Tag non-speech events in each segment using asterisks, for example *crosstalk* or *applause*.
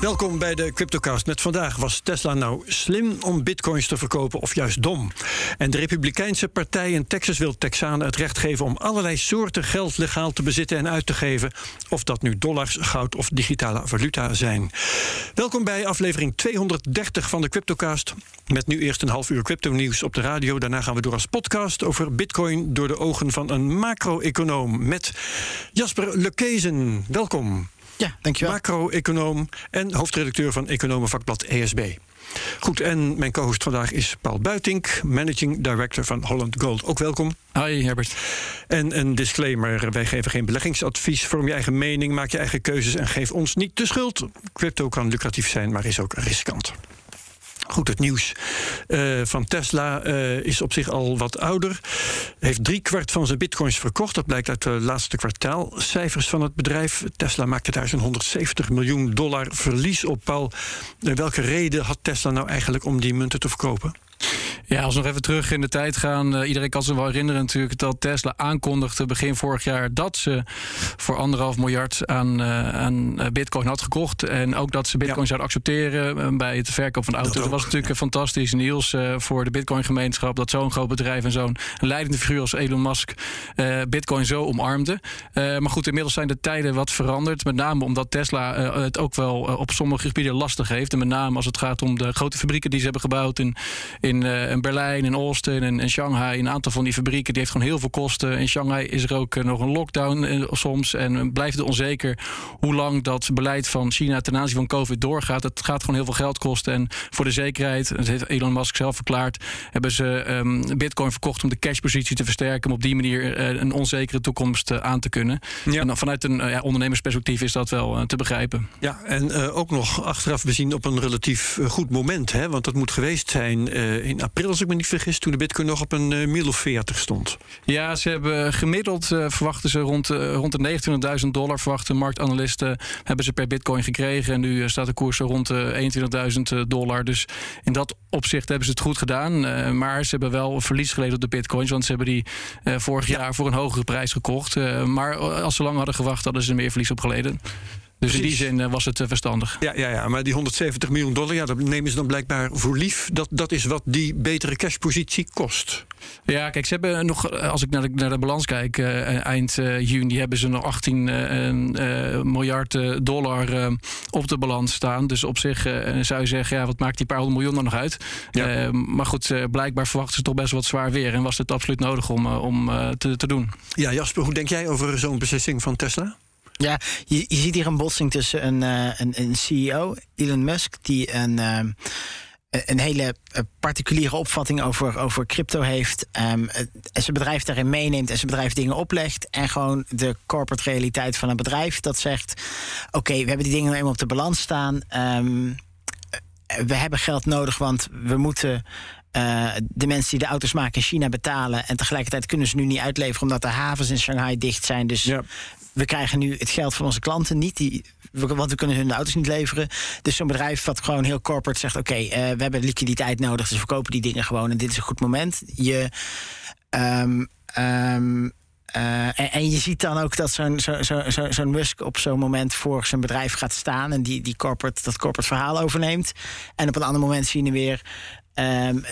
Welkom bij de Cryptocast. Met vandaag was Tesla nou slim om bitcoins te verkopen of juist dom? En de Republikeinse partij in Texas wil Texanen het recht geven om allerlei soorten geld legaal te bezitten en uit te geven. Of dat nu dollars, goud of digitale valuta zijn. Welkom bij aflevering 230 van de Cryptocast. Met nu eerst een half uur crypto nieuws op de radio. Daarna gaan we door als podcast over bitcoin door de ogen van een macro-econoom met Jasper Lekezen. Welkom. Ja, dankjewel. Macro-econoom en hoofdredacteur van Economenvakblad ESB. Goed, en mijn co-host vandaag is Paul Buitink, Managing Director van Holland Gold. Ook welkom. Hoi Herbert. En een disclaimer: wij geven geen beleggingsadvies. Vorm je eigen mening, maak je eigen keuzes en geef ons niet de schuld. Crypto kan lucratief zijn, maar is ook riskant. Goed, het nieuws uh, van Tesla uh, is op zich al wat ouder. Heeft drie kwart van zijn bitcoins verkocht. Dat blijkt uit de laatste kwartaalcijfers van het bedrijf. Tesla maakte daar zo'n 170 miljoen dollar verlies op. Paul, uh, welke reden had Tesla nou eigenlijk om die munten te verkopen? Ja, als we nog even terug in de tijd gaan. Uh, iedereen kan zich wel herinneren natuurlijk dat Tesla aankondigde begin vorig jaar dat ze voor anderhalf miljard aan, uh, aan bitcoin had gekocht. En ook dat ze bitcoin ja. zouden accepteren bij het verkoop van auto's. Dat, dat was natuurlijk ja. fantastisch nieuws uh, voor de bitcoin gemeenschap. Dat zo'n groot bedrijf en zo'n leidende figuur als Elon Musk bitcoin zo omarmde. maar goed, inmiddels zijn de tijden wat veranderd. Met name omdat Tesla het ook wel op sommige gebieden lastig heeft. En met name als het gaat om de grote fabrieken die ze hebben gebouwd in, in in Berlijn, in Austin en, en Shanghai. Een aantal van die fabrieken die heeft gewoon heel veel kosten. In Shanghai is er ook nog een lockdown soms. En blijft het onzeker hoe lang dat beleid van China ten aanzien van COVID doorgaat. Het gaat gewoon heel veel geld kosten. En voor de zekerheid, dat heeft Elon Musk zelf verklaard, hebben ze um, bitcoin verkocht om de cashpositie te versterken. Om op die manier uh, een onzekere toekomst uh, aan te kunnen. Ja. En vanuit een uh, ja, ondernemersperspectief is dat wel te begrijpen. Ja, en ook nog achteraf bezien op een relatief goed moment. Hè? Want dat moet geweest zijn in april als ik me niet vergis, toen de bitcoin nog op een uh, of 40 stond. Ja, ze hebben gemiddeld, uh, verwachten ze rond, uh, rond de 29.000 dollar, verwachten marktanalisten, hebben ze per bitcoin gekregen. En nu staat de koers rond de 21.000 dollar. Dus in dat opzicht hebben ze het goed gedaan. maar ze hebben wel verlies geleden op de bitcoins, want ze hebben die vorig ja. jaar voor een hogere prijs gekocht. maar als ze lang hadden gewacht, hadden ze meer verlies op geleden. Dus in die zin uh, was het uh, verstandig. Ja, ja, ja, maar die 170 miljoen dollar, ja, dat nemen ze dan blijkbaar voor lief. Dat, dat is wat die betere cashpositie kost. Ja, kijk, ze hebben nog, als ik naar de, naar de balans kijk, uh, eind juni hebben ze nog 18 miljard dollar op de balans staan. Dus op zich zou je zeggen, ja, wat maakt die paar honderd miljoen dan nog uit? Ja. maar goed, blijkbaar verwachten ze toch best wat zwaar weer. En was het absoluut nodig om, om te, te doen. Ja, Jasper, hoe denk jij over zo'n beslissing van Tesla? Ja, je, ziet hier een botsing tussen een, uh, een, een, CEO, Elon Musk, die een, uh, een hele particuliere opvatting over, over crypto heeft. En zijn bedrijf daarin meeneemt en zijn bedrijf dingen oplegt. En gewoon de corporate realiteit van een bedrijf dat zegt: Oké, we hebben die dingen nou eenmaal op de balans staan. Um, we hebben geld nodig, want we moeten. De mensen die de auto's maken in China betalen. En tegelijkertijd kunnen ze nu niet uitleveren omdat de havens in Shanghai dicht zijn. Dus we krijgen nu het geld van onze klanten niet. Die, want we kunnen hun auto's niet leveren. Dus zo'n bedrijf wat gewoon heel corporate zegt... oké, uh, we hebben liquiditeit nodig, dus we verkopen die dingen gewoon... en dit is een goed moment. Je... Um, um, uh, en, en, je ziet dan ook dat zo'n zo, zo, zo, zo Musk op zo'n moment voor zijn bedrijf gaat staan en die, die corporate, dat corporate verhaal overneemt. En op een ander moment zien we weer Um,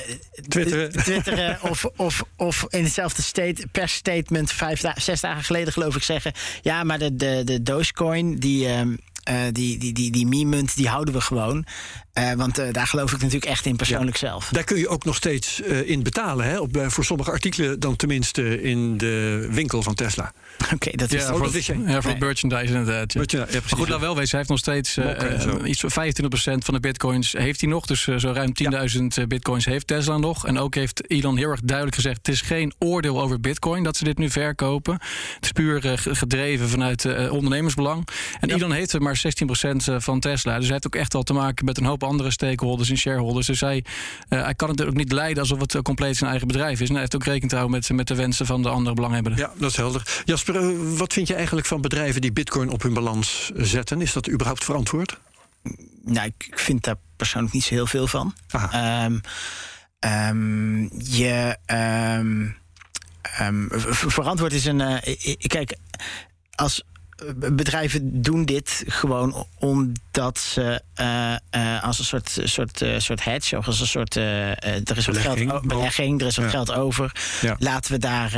twitteren, twitteren of, of, of in hetzelfde state, per statement vijf da zes dagen geleden geloof ik zeggen... ja, maar de, de, de Dogecoin, die, um, uh, die, die, die, die meme-munt, die houden we gewoon. Uh, want uh, daar geloof ik natuurlijk echt in persoonlijk ja. zelf. Daar kun je ook nog steeds in betalen, hè? Op, voor sommige artikelen dan tenminste in de winkel van Tesla. *laughs* Oké, okay, dat is ja, voor, dat ja, voor nee. merchandise inderdaad. Ja. Ja, maar goed, nou wel wezen, hij heeft nog steeds uh, iets van 25% van de bitcoins heeft hij nog. Dus uh, zo ruim 10.000 bitcoins heeft Tesla nog. En ook heeft Elon heel erg duidelijk gezegd: het is geen oordeel over bitcoin dat ze dit nu verkopen. Het is puur uh, gedreven vanuit ondernemersbelang. En Elon heeft er maar maar 16% van Tesla. Dus hij heeft ook echt al te maken met een hoop andere stakeholders en shareholders. Dus hij, hij kan het ook niet leiden alsof het compleet zijn eigen bedrijf is. En hij heeft ook rekening te houden met, met de wensen van de andere belanghebbenden. Ja, dat is helder. Jasper, wat vind je eigenlijk van bedrijven die bitcoin op hun balans zetten? Is dat überhaupt verantwoord? Nou, ik vind daar persoonlijk niet zo heel veel van. Um, um, je um, verantwoord is een. Uh, kijk, als bedrijven doen dit gewoon omdat ze uh, uh, als een soort, soort, uh, soort hedge of als een soort. er is wat geld, belegging, er is wat ja. geld over. Ja. Laten we daar.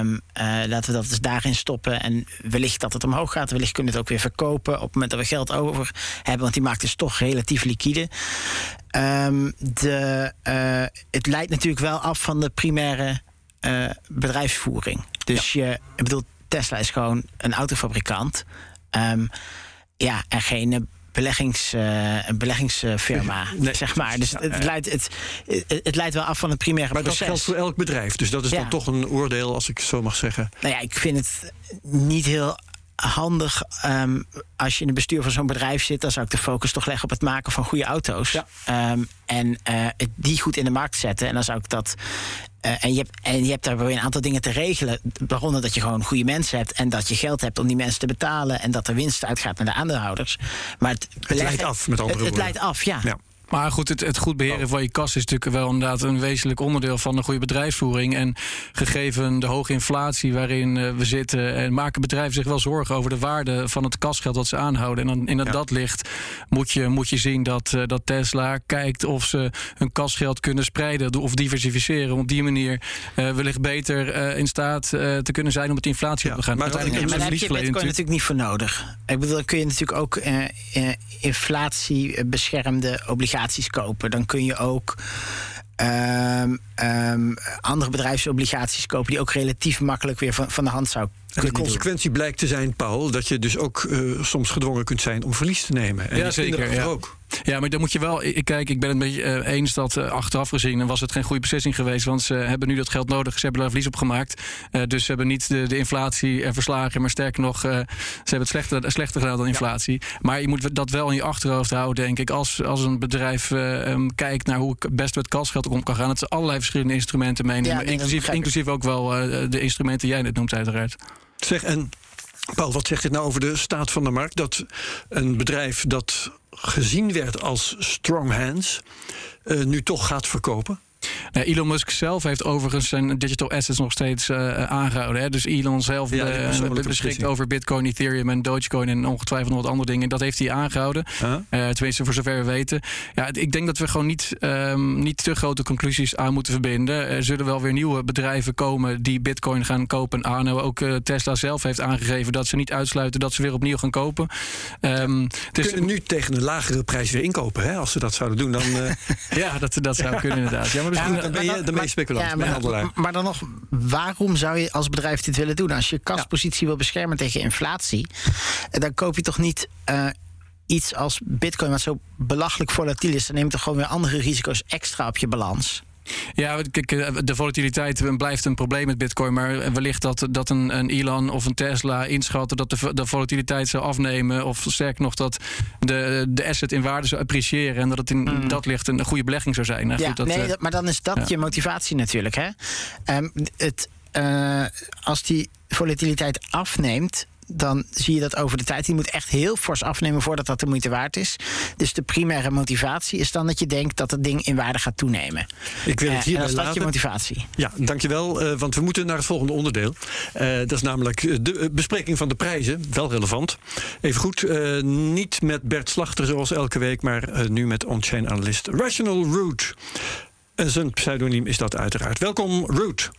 Um, laten we dat dus daarin stoppen. En wellicht dat het omhoog gaat. Wellicht kunnen we het ook weer verkopen op het moment dat we geld over hebben. Want die markt is toch relatief liquide. Um, de, het leidt natuurlijk wel af van de primaire bedrijfsvoering. Dus ja. je. Ik bedoel, Tesla is gewoon een autofabrikant. Um, ja, en geen beleggings, uh, beleggingsfirma, nee. zeg maar. Dus het, leidt, het, het, leidt wel af van het primaire maar proces. Maar dat geldt voor elk bedrijf. Dus dat is ja. dan toch een oordeel, als ik zo mag zeggen. Nou ja, ik vind het niet heel handig um, als je in het bestuur van zo'n bedrijf zit, dan zou ik de focus toch leggen op het maken van goede auto's. Ja. Um, en uh, die goed in de markt zetten. En dan zou ik dat. Uh, en, je hebt, en je hebt daar weer een aantal dingen te regelen. Waaronder dat je gewoon goede mensen hebt. En dat je geld hebt om die mensen te betalen. En dat er winst uitgaat naar de aandeelhouders. Maar het, het leidt af, met andere het, woorden. Het leidt af, ja. ja. Maar goed, het, het goed beheren oh. van je kas is natuurlijk wel inderdaad een wezenlijk onderdeel van een goede bedrijfsvoering. En gegeven de hoge inflatie waarin uh, we zitten, en maken bedrijven zich wel zorgen over de waarde van het kasgeld dat ze aanhouden. En dan in ja. dat licht moet je, moet je zien dat, uh, dat Tesla kijkt of ze hun kasgeld kunnen spreiden of diversificeren. Om op die manier uh, wellicht beter in staat te kunnen zijn om met de inflatie ja, op te gaan. Maar, ja, maar daar heb je Bitcoin natuurlijk. natuurlijk niet voor nodig. Ik bedoel, dan kun je natuurlijk ook inflatiebeschermde obligaties kopen. Dan kun je ook um, um, andere bedrijfsobligaties kopen die ook relatief makkelijk weer van, van de hand zou en de consequentie doen. blijkt te zijn, Paul, dat je dus ook uh, soms gedwongen kunt zijn om verlies te nemen. En ja, zeker. Ja. ook. Ja, maar dan moet je wel. Ik, kijk, ik ben het een beetje uh, eens dat uh, achteraf gezien was het geen goede beslissing geweest. Want ze hebben nu dat geld nodig. Ze hebben daar verlies op gemaakt. Uh, dus ze hebben niet de, de inflatie verslagen. Maar sterker nog, ze hebben het slechter, slechter gedaan dan inflatie. Ja. Maar je moet dat wel in je achterhoofd houden, denk ik. Als, als een bedrijf um, kijkt naar hoe ik best met kasgeld om kan gaan. Dat ze allerlei verschillende instrumenten meenemen. Ja, inclusief, inclusief ook wel de instrumenten jij net noemt, uiteraard. Zeg, en Paul, wat zegt dit nou over de staat van de markt? Dat een bedrijf dat gezien werd als strong hands, uh, nu toch gaat verkopen? Nou, Elon Musk zelf heeft overigens zijn digital assets nog steeds uh, aangehouden. Hè? Dus Elon zelf uh, beschikt over Bitcoin, Ethereum en Dogecoin en ongetwijfeld nog wat andere dingen. Dat heeft hij aangehouden. Huh? Tenminste, voor zover we weten. Ja, ik denk dat we gewoon niet, um, niet te grote conclusies aan moeten verbinden. Er zullen wel weer nieuwe bedrijven komen die Bitcoin gaan kopen en aanhouden. Ook Tesla zelf heeft aangegeven dat ze niet uitsluiten dat ze weer opnieuw gaan kopen. Um, kunnen nu tegen een lagere prijs weer inkopen, hè? Als ze dat zouden doen, dan. *laughs* ja, dat, dat zou *laughs* kunnen inderdaad. Ja, maar ja, dan ben je speculant. Ja, maar, maar, dan nog, waarom zou je als bedrijf dit willen doen? Als je kaspositie wil beschermen tegen inflatie, dan koop je toch niet. Uh, iets als bitcoin wat zo belachelijk volatiel is, dan neem je toch gewoon weer andere risico's extra op je balans. Ja, kijk, de volatiliteit blijft een probleem met Bitcoin. Maar wellicht dat, dat een, een Elon of een Tesla inschatten dat de, de volatiliteit zou afnemen. Of sterk nog dat de, de asset in waarde zou appreciëren. En dat het in mm. dat licht een goede belegging zou zijn. Nou, ja, goed, dat, nee, maar dan is dat ja. je motivatie natuurlijk. Hè? Um, het, uh, als die volatiliteit afneemt, dan zie je dat over de tijd. Die moet echt heel fors afnemen voordat dat de moeite waard is. Dus de primaire motivatie is dan dat je denkt dat het ding in waarde gaat toenemen. Ik wil het hier uh, dat je motivatie. Ja, dankjewel. Uh, want we moeten naar het volgende onderdeel. Uh, dat is namelijk de bespreking van de prijzen. Wel relevant. Even goed, niet met Bert Slachter zoals elke week, maar nu met on-chain analyst Rational Root. En zijn pseudoniem is dat uiteraard. Welkom, Root.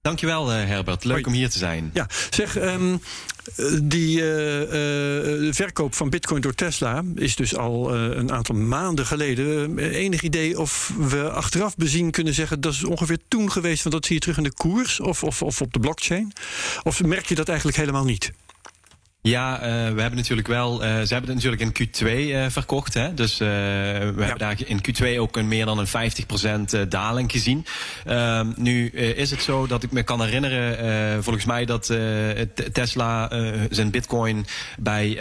Dankjewel, uh, Herbert. Leuk Hoi. om hier te zijn. Ja, zeg, um, die uh, uh, verkoop van Bitcoin door Tesla is dus al een aantal maanden geleden. enig idee of we achteraf bezien kunnen zeggen dat is ongeveer toen geweest, want dat zie je terug in de koers of, of, of op de blockchain? Of merk je dat eigenlijk helemaal niet? Ja, uh, we hebben natuurlijk wel. Uh, ze hebben het natuurlijk in Q2 uh, verkocht. Hè? Dus we ja. hebben daar in Q2 ook een meer dan een 50% daling gezien. Ehm, nu is het zo dat ik me kan herinneren, volgens mij, dat Tesla zijn Bitcoin bij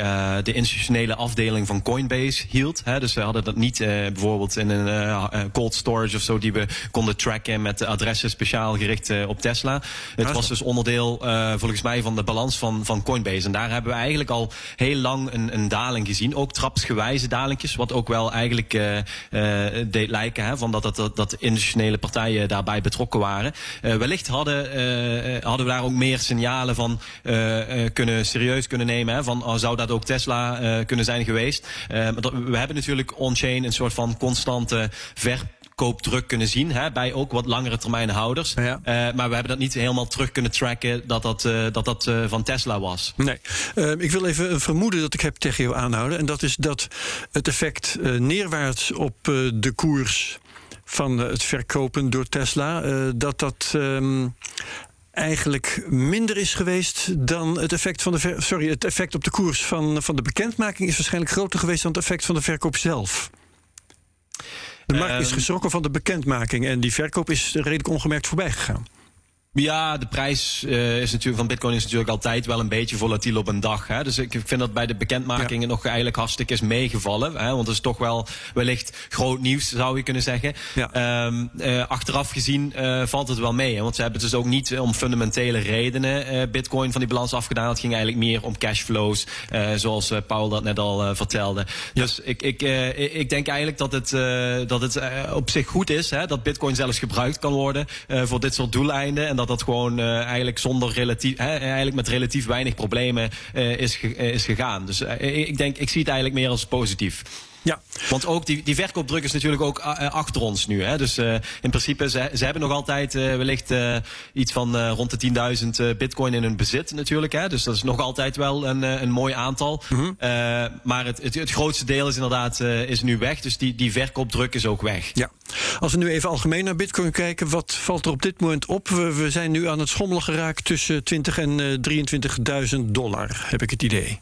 de institutionele afdeling van Coinbase hield. Hè? Dus we hadden dat niet bijvoorbeeld in een cold storage of zo die we konden tracken met adressen speciaal gericht op Tesla. Het was dus onderdeel, volgens mij, van de balans van, van Coinbase. En daar hebben we eigenlijk al heel lang een, een daling gezien. Ook trapsgewijze dalingjes, wat ook wel eigenlijk uh, uh, deed lijken hè, van dat, dat, dat, institutionele partijen daarbij betrokken waren. Uh, wellicht hadden, hadden we daar ook meer signalen van kunnen, serieus kunnen nemen. Hè, van oh, zou dat ook Tesla kunnen zijn geweest? we hebben natuurlijk on-chain een soort van constante ver koopdruk kunnen zien hè, bij ook wat langere termijn houders. Ja. Uh, maar we hebben dat niet helemaal terug kunnen tracken dat dat, uh, dat, dat uh, van Tesla was. Nee, ik wil even een vermoeden dat ik heb tegen jou aanhouden. En dat is dat het effect neerwaarts op de koers van het verkopen door Tesla, dat dat. Um, eigenlijk minder is geweest dan het effect van de sorry, het effect op de koers van, van de bekendmaking is waarschijnlijk groter geweest dan het effect van de verkoop zelf. De markt is ehm, geschrokken van de bekendmaking en die verkoop is redelijk ongemerkt voorbij gegaan. Ja, de prijs uh, is natuurlijk, van Bitcoin is natuurlijk altijd wel een beetje volatiel op een dag. Hè? Dus ik vind dat bij de bekendmakingen nog eigenlijk hartstikke is meegevallen. Hè? Want het is toch wel wellicht groot nieuws, zou je kunnen zeggen. Ja. Um, uh, achteraf gezien uh, valt het wel mee. Hè? Want ze hebben dus ook niet om fundamentele redenen Bitcoin van die balans afgedaan. Het ging eigenlijk meer om cashflows, zoals Paul dat net al vertelde. Ja. Dus ik, ik, ik denk eigenlijk dat het, dat het op zich goed is hè? dat Bitcoin zelfs gebruikt kan worden voor dit soort doeleinden. En dat dat gewoon uh, eigenlijk zonder relatief, eigenlijk met relatief weinig problemen uh, is, ge is gegaan. Dus ik denk, ik zie het eigenlijk meer als positief. Ja. Want ook die, die verkoopdruk is natuurlijk ook achter ons nu. Hè? Dus uh, in principe, ze, ze hebben nog altijd uh, wellicht uh, iets van rond de 10.000 bitcoin in hun bezit natuurlijk. Hè? Dus dat is nog altijd wel een, een mooi aantal. Mm -hmm. maar het, het, het, grootste deel is inderdaad is nu weg. Dus die, die verkoopdruk is ook weg. Ja. Als we nu even algemeen naar bitcoin kijken, wat valt er op dit moment op? We, we zijn nu aan het schommelen geraakt tussen 20 en 23.000 dollar, heb ik het idee.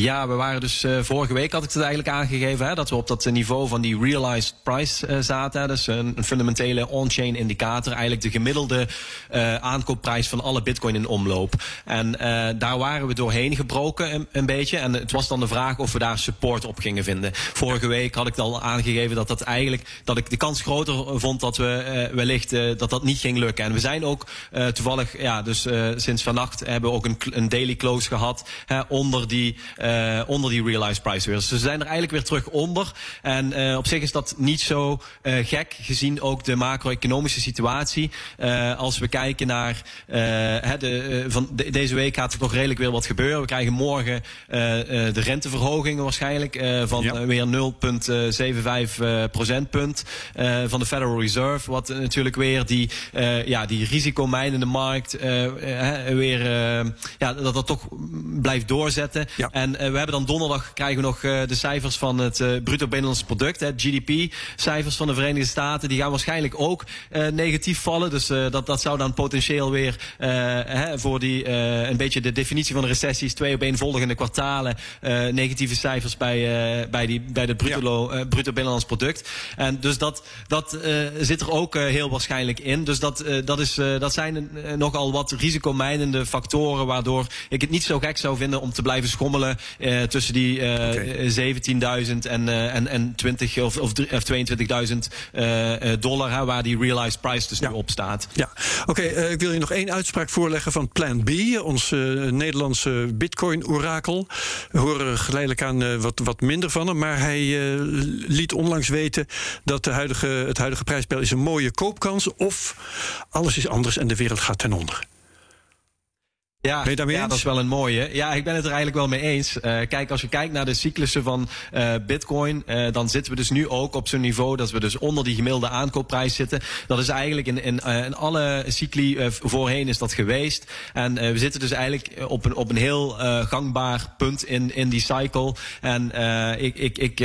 Ja, we waren dus uh, vorige week had ik het eigenlijk aangegeven hè, dat we op dat niveau van die realized price uh, zaten. Hè, dus een, fundamentele on-chain indicator, eigenlijk de gemiddelde uh, aankoopprijs van alle bitcoin in omloop. En daar waren we doorheen gebroken een, een, beetje. En het was dan de vraag of we daar support op gingen vinden. Vorige week had ik al aangegeven dat dat eigenlijk dat ik de kans groter vond dat we wellicht dat dat niet ging lukken. En we zijn ook toevallig, ja, dus sinds vannacht hebben we ook een, een daily close gehad hè, onder die uh, onder die realized price weer. Dus ze zijn er eigenlijk weer terug onder. En uh, op zich is dat niet zo uh, gek, gezien ook de macro-economische situatie. als we kijken naar de, van de, deze week gaat er nog redelijk weer wat gebeuren. We krijgen morgen de renteverhogingen waarschijnlijk van ja. weer 0,75 procentpunt van de Federal Reserve. Wat natuurlijk weer die, ja, die risicomijnende markt weer ja, dat dat toch blijft doorzetten. Ja. En we hebben dan donderdag krijgen we nog uh, de cijfers van het uh, bruto binnenlands product, het GDP-cijfers van de Verenigde Staten. Die gaan waarschijnlijk ook negatief vallen. Dus dat, dat zou dan potentieel weer hè, voor die een beetje de definitie van de recessies, twee opeenvolgende kwartalen, negatieve cijfers bij, bij, die, bij het bruto, ja. bruto binnenlands product. En dus dat, dat zit er ook heel waarschijnlijk in. Dus dat, dat, is, dat zijn nogal wat risicomijdende factoren waardoor ik het niet zo gek zou vinden om te blijven schommelen uh, tussen die uh, okay. 17.000 en, en, en 20 of, of, of 22.000 dollar, hè, waar die realized price dus ja. nu op staat. Ja, oké. Okay, ik wil je nog één uitspraak voorleggen van Plan B, ons Nederlandse Bitcoin-orakel. We horen geleidelijk aan wat, wat minder van hem, maar hij liet onlangs weten dat de huidige, het huidige prijsspel is een mooie koopkans of alles is anders en de wereld gaat ten onder. Ja, ben je daarmee ja dat is wel een mooie. Ja, ik ben het er eigenlijk wel mee eens. Uh, kijk, als je kijkt naar de cyclussen van uh, Bitcoin, uh, dan zitten we dus nu ook op zo'n niveau dat we dus onder die gemiddelde aankoopprijs zitten. Dat is eigenlijk in, in, in alle cycli voorheen is dat geweest. En we zitten dus eigenlijk op een, op een heel gangbaar punt in, in die cycle. En ik, ik, ik,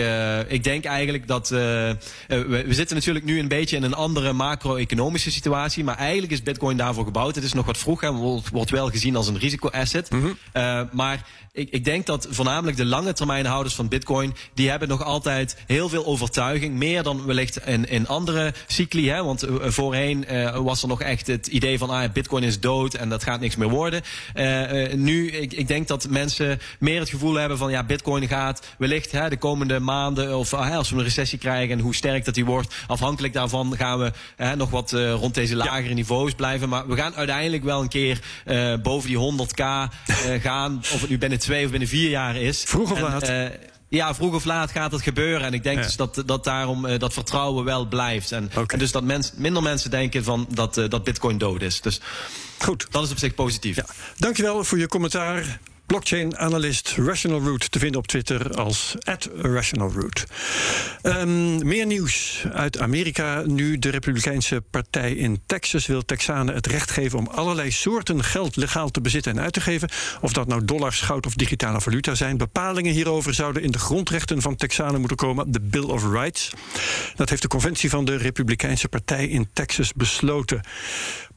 ik denk eigenlijk dat we, we zitten natuurlijk nu een beetje in een andere macro-economische situatie. Maar eigenlijk is Bitcoin daarvoor gebouwd. Het is nog wat vroeg en wordt wel gezien als een risicoasset. Mhm. Uh, maar ik, ik denk dat voornamelijk de lange termijn houders van Bitcoin, die hebben nog altijd heel veel overtuiging. Meer dan wellicht in, in andere cycli. Hè? Want uh, voorheen uh, was er nog echt het idee van ah, Bitcoin is dood en dat gaat niks meer worden. nu, ik, ik denk dat mensen meer het gevoel hebben van ja, Bitcoin gaat wellicht hè, de komende maanden of als we een recessie krijgen en hoe sterk dat die wordt, afhankelijk daarvan gaan we nog wat rond deze lagere ja. niveaus blijven. Maar we gaan uiteindelijk wel een keer boven die 100k gaan. Of het nu binnen twee of binnen vier jaar is. Vroeg of laat. Uh, ja, vroeg of laat gaat het gebeuren. En ik denk ja. dus dat, dat daarom uh, dat vertrouwen wel blijft. En, okay. en dus dat mens, minder mensen denken van dat, uh, dat bitcoin dood is. Dus Goed. dat is op zich positief. Ja. Dankjewel voor je commentaar. Blockchain-analyst Rational Root te vinden op Twitter als @rationalroot. Um, meer nieuws uit Amerika. Nu de Republikeinse partij in Texas wil Texanen het recht geven om allerlei soorten geld legaal te bezitten en uit te geven. Of dat nou dollars, goud of digitale valuta zijn. Bepalingen hierover zouden in de grondrechten van Texanen moeten komen, de Bill of Rights. Dat heeft de conventie van de Republikeinse partij in Texas besloten.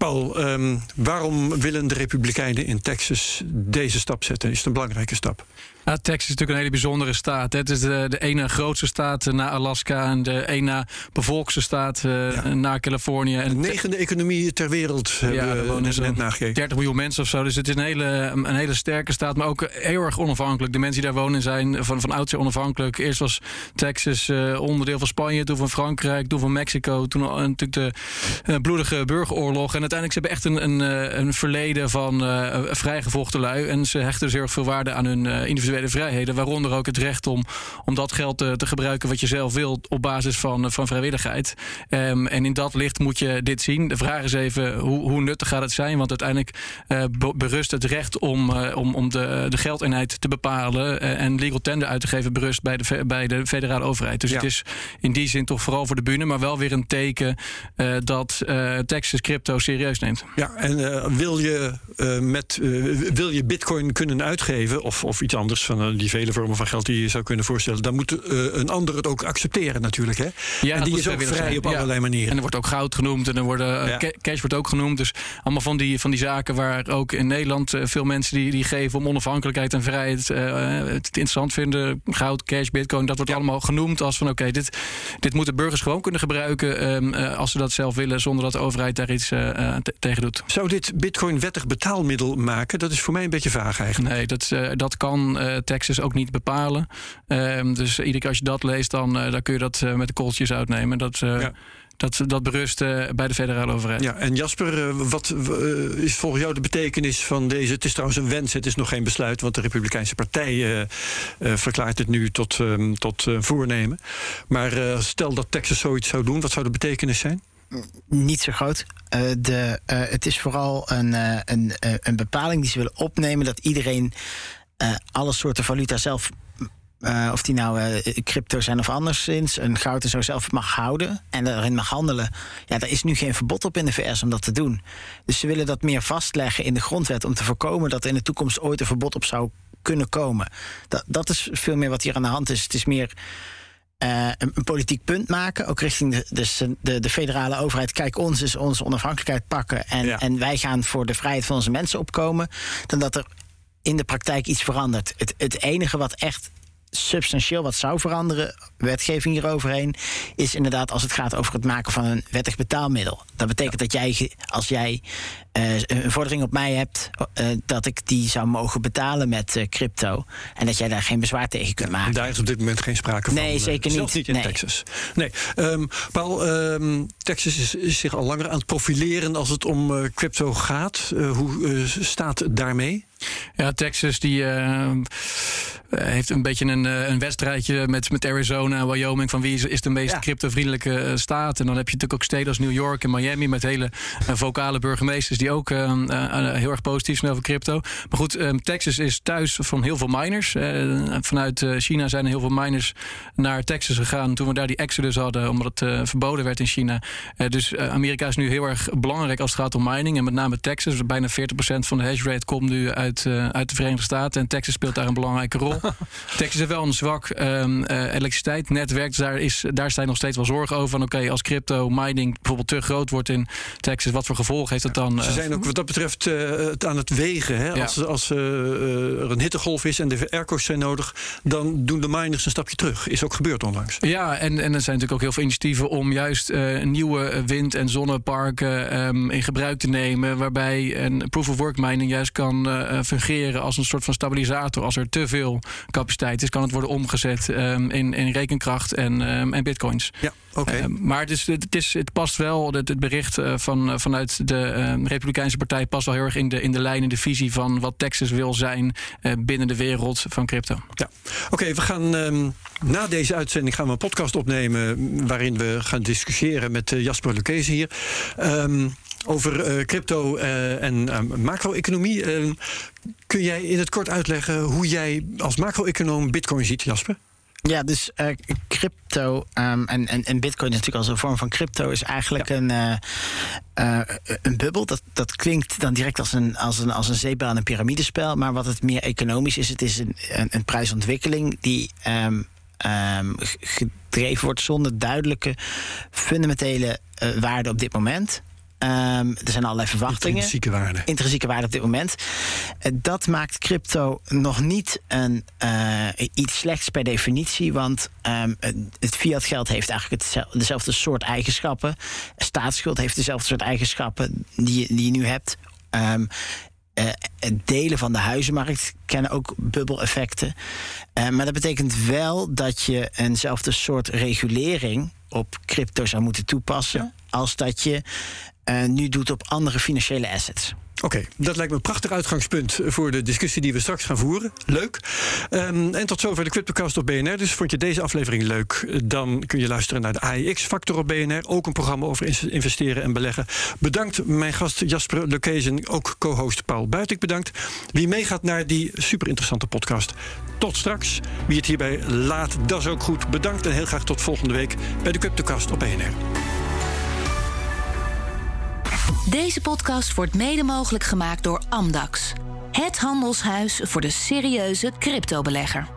Paul, um, waarom willen de Republikeinen in Texas deze stap zetten? Is het een belangrijke stap? Ja, Texas is natuurlijk een hele bijzondere staat. Hè. Het is de, de ene grootste staat na Alaska en de ene bevolkste staat uh, ja. na Californië. En de negende economie ter wereld ja, hebben we net, net nagekeken. 30 miljoen mensen of zo. Dus het is een hele, een hele sterke staat, maar ook heel erg onafhankelijk. De mensen die daar wonen zijn van, van oudsher onafhankelijk. Eerst was Texas uh, onderdeel van Spanje, toen van Frankrijk, toen van Mexico. Toen uh, natuurlijk de bloedige burgeroorlog. En uiteindelijk ze hebben echt een, een, een verleden van vrijgevochten lui. En ze hechten dus heel erg veel waarde aan hun individuele vrijheden, waaronder ook het recht om, om dat geld te, te gebruiken wat je zelf wilt op basis van, van vrijwilligheid. Um, en in dat licht moet je dit zien. De vraag is even hoe, hoe nuttig gaat het zijn? Want uiteindelijk uh, berust het recht om, uh, om, om de, de geldeenheid te bepalen en legal tender uit te geven berust bij de, bij de federale overheid. Dus Ja. het is in die zin toch vooral voor de bühne, maar wel weer een teken dat Texas crypto serieus neemt. Ja, en wil, je, met, wil je bitcoin kunnen uitgeven of, of iets anders van die vele vormen van geld die je zou kunnen voorstellen, dan moet een ander het ook accepteren natuurlijk. Hè? Ja, en die is ook vrij op allerlei manieren. En er wordt ook goud genoemd en er worden, Ja. cash wordt ook genoemd. Dus allemaal van die, van die zaken waar ook in Nederland veel mensen die, die geven om onafhankelijkheid en vrijheid het interessant vinden. Goud, cash, bitcoin, dat wordt allemaal genoemd als van oké, dit, dit moeten burgers gewoon kunnen gebruiken uh, als ze dat zelf willen, zonder dat de overheid daar iets tegen doet. Zou dit bitcoin wettig betaalmiddel maken? Dat is voor mij een beetje vaag eigenlijk. Nee, dat, dat kan Texas ook niet bepalen. Um, dus iedere keer als je dat leest, dan, dan kun je dat met de kooltjes uitnemen. Dat, Ja. dat, dat berust bij de federale overheid. Ja, en Jasper, wat is volgens jou de betekenis van deze? Het is trouwens een wens, het is nog geen besluit, want de Republikeinse Partij uh, uh, verklaart het nu tot, um, tot uh, voornemen. Maar uh, stel dat Texas zoiets zou doen, wat zou de betekenis zijn? Niet zo groot. Uh, de, uh, het is vooral een, uh, een, een bepaling die ze willen opnemen dat iedereen alle soorten valuta zelf. Uh, of die nou uh, crypto zijn of anderszins, een goud en zo zelf mag houden en daarin mag handelen. Ja, daar is nu geen verbod op in de VS om dat te doen. Dus ze willen dat meer vastleggen in de grondwet om te voorkomen dat er in de toekomst ooit een verbod op zou kunnen komen. Dat, dat is veel meer wat hier aan de hand is. Het is meer uh, een, een, politiek punt maken, ook richting de, dus de, de federale overheid. Kijk, ons is onze onafhankelijkheid pakken en, Ja. en wij gaan voor de vrijheid van onze mensen opkomen. Dan dat er in de praktijk iets verandert. Het, het enige wat echt substantieel wat zou veranderen, wetgeving hieroverheen, is inderdaad als het gaat over het maken van een wettig betaalmiddel. Dat betekent dat jij, als jij eh, een vordering op mij hebt, eh, dat ik die zou mogen betalen met eh, crypto. En dat jij daar geen bezwaar tegen kunt En maken. daar is op dit moment geen sprake van. Nee, zeker zelfs niet. niet in Nee. Texas. Nee. Um, Paul, um, Texas is, is, zich al langer aan het profileren als het om uh, crypto gaat. Uh, hoe uh, staat het daarmee? Ja, Texas die uh, heeft een beetje een, een wedstrijdje met, met Arizona en Wyoming van wie is, is de meest Ja. cryptovriendelijke staat. En dan heb je natuurlijk ook steden als New York en Miami met hele vocale burgemeesters die ook heel erg positief zijn over crypto. Maar goed, um, Texas is thuis van heel veel miners. Vanuit China zijn er heel veel miners naar Texas gegaan toen we daar die exodus hadden, omdat het verboden werd in China. Dus Amerika is nu heel erg belangrijk als het gaat om mining. En met name Texas, bijna 40% van de hash rate komt nu uit, uit de Verenigde Staten. En Texas speelt daar een belangrijke rol. *laughs* Texas heeft wel een zwak um, elektriciteitsnetwerk. Dus daar, is, daar zijn nog steeds wel zorgen over. Van oké, als crypto mining bijvoorbeeld te groot wordt in Texas, wat voor gevolgen heeft dat dan? Ze zijn ook wat dat betreft het aan het wegen. Hè? Als, als er een hittegolf is en de airco's zijn nodig, dan doen de miners een stapje terug. Is ook gebeurd onlangs. Ja, en, en er zijn natuurlijk ook heel veel initiatieven om juist nieuwe wind- en zonneparken um, in gebruik te nemen. Waarbij een proof of work mining juist kan uh, fungeren als een soort van stabilisator. Als er te veel capaciteit is, kan het worden omgezet um, in, in rekenkracht en, um, en bitcoins. Ja, Okay. maar het, is, het, is, het past wel, het, het bericht uh, van, vanuit de Republikeinse Partij past wel heel erg in de, in de lijn, in de visie van wat Texas wil zijn uh, binnen de wereld van crypto. Ja, oké, okay, we gaan na deze uitzending gaan we een podcast opnemen waarin we gaan discussiëren met Jasper Lucchese hier. Um, over crypto en uh, macro-economie. kun jij in het kort uitleggen hoe jij als macro-econoom Bitcoin ziet, Jasper? Ja, dus crypto um, en, en, en Bitcoin natuurlijk als een vorm van crypto is eigenlijk ja. een, een bubbel. Dat, dat klinkt dan direct als een, als een, als een zeepbel en een piramidespel. Maar wat het meer economisch is, het is een, een, een prijsontwikkeling die. Um, um, gedreven wordt zonder duidelijke fundamentele waarden op dit moment. Um, er zijn allerlei verwachtingen. Intrinsieke waarde. Intrinsieke waarde op dit moment. Uh, dat maakt crypto nog niet een, uh, iets slechts per definitie. Want um, het fiat geld heeft eigenlijk hetzelfde, dezelfde soort eigenschappen. Staatsschuld heeft dezelfde soort eigenschappen die, die je nu hebt. Um, uh, delen van de huizenmarkt kennen ook bubbeleffecten. Uh, maar dat betekent wel dat je eenzelfde soort regulering op crypto zou moeten toepassen. Ja. Als dat je uh, nu doet op andere financiële assets. Oké, dat lijkt me een prachtig uitgangspunt voor de discussie die we straks gaan voeren. Leuk. Um, en tot zover de Cryptocast op BNR. Dus vond je deze aflevering leuk, dan kun je luisteren naar de AIX-factor op BNR. Ook een programma over investeren en beleggen. Bedankt mijn gast Jasper Lekezen, ook co-host Paul Buitik bedankt. Wie meegaat naar die super interessante podcast. Tot straks. Wie het hierbij laat, dat is ook goed. Bedankt en heel graag tot volgende week bij de Cryptocast op BNR. Deze podcast wordt mede mogelijk gemaakt door Amdax. Het handelshuis voor de serieuze cryptobelegger.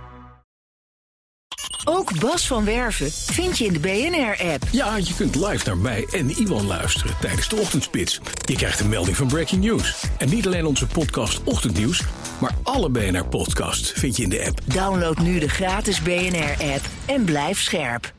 Ook Bas van Werven vind je in de BNR-app. Ja, je kunt live naar mij en Iwan luisteren tijdens de ochtendspits. Je krijgt een melding van Breaking News. En niet alleen onze podcast Ochtendnieuws, maar alle BNR-podcasts vind je in de app. Download nu de gratis BNR-app en blijf scherp.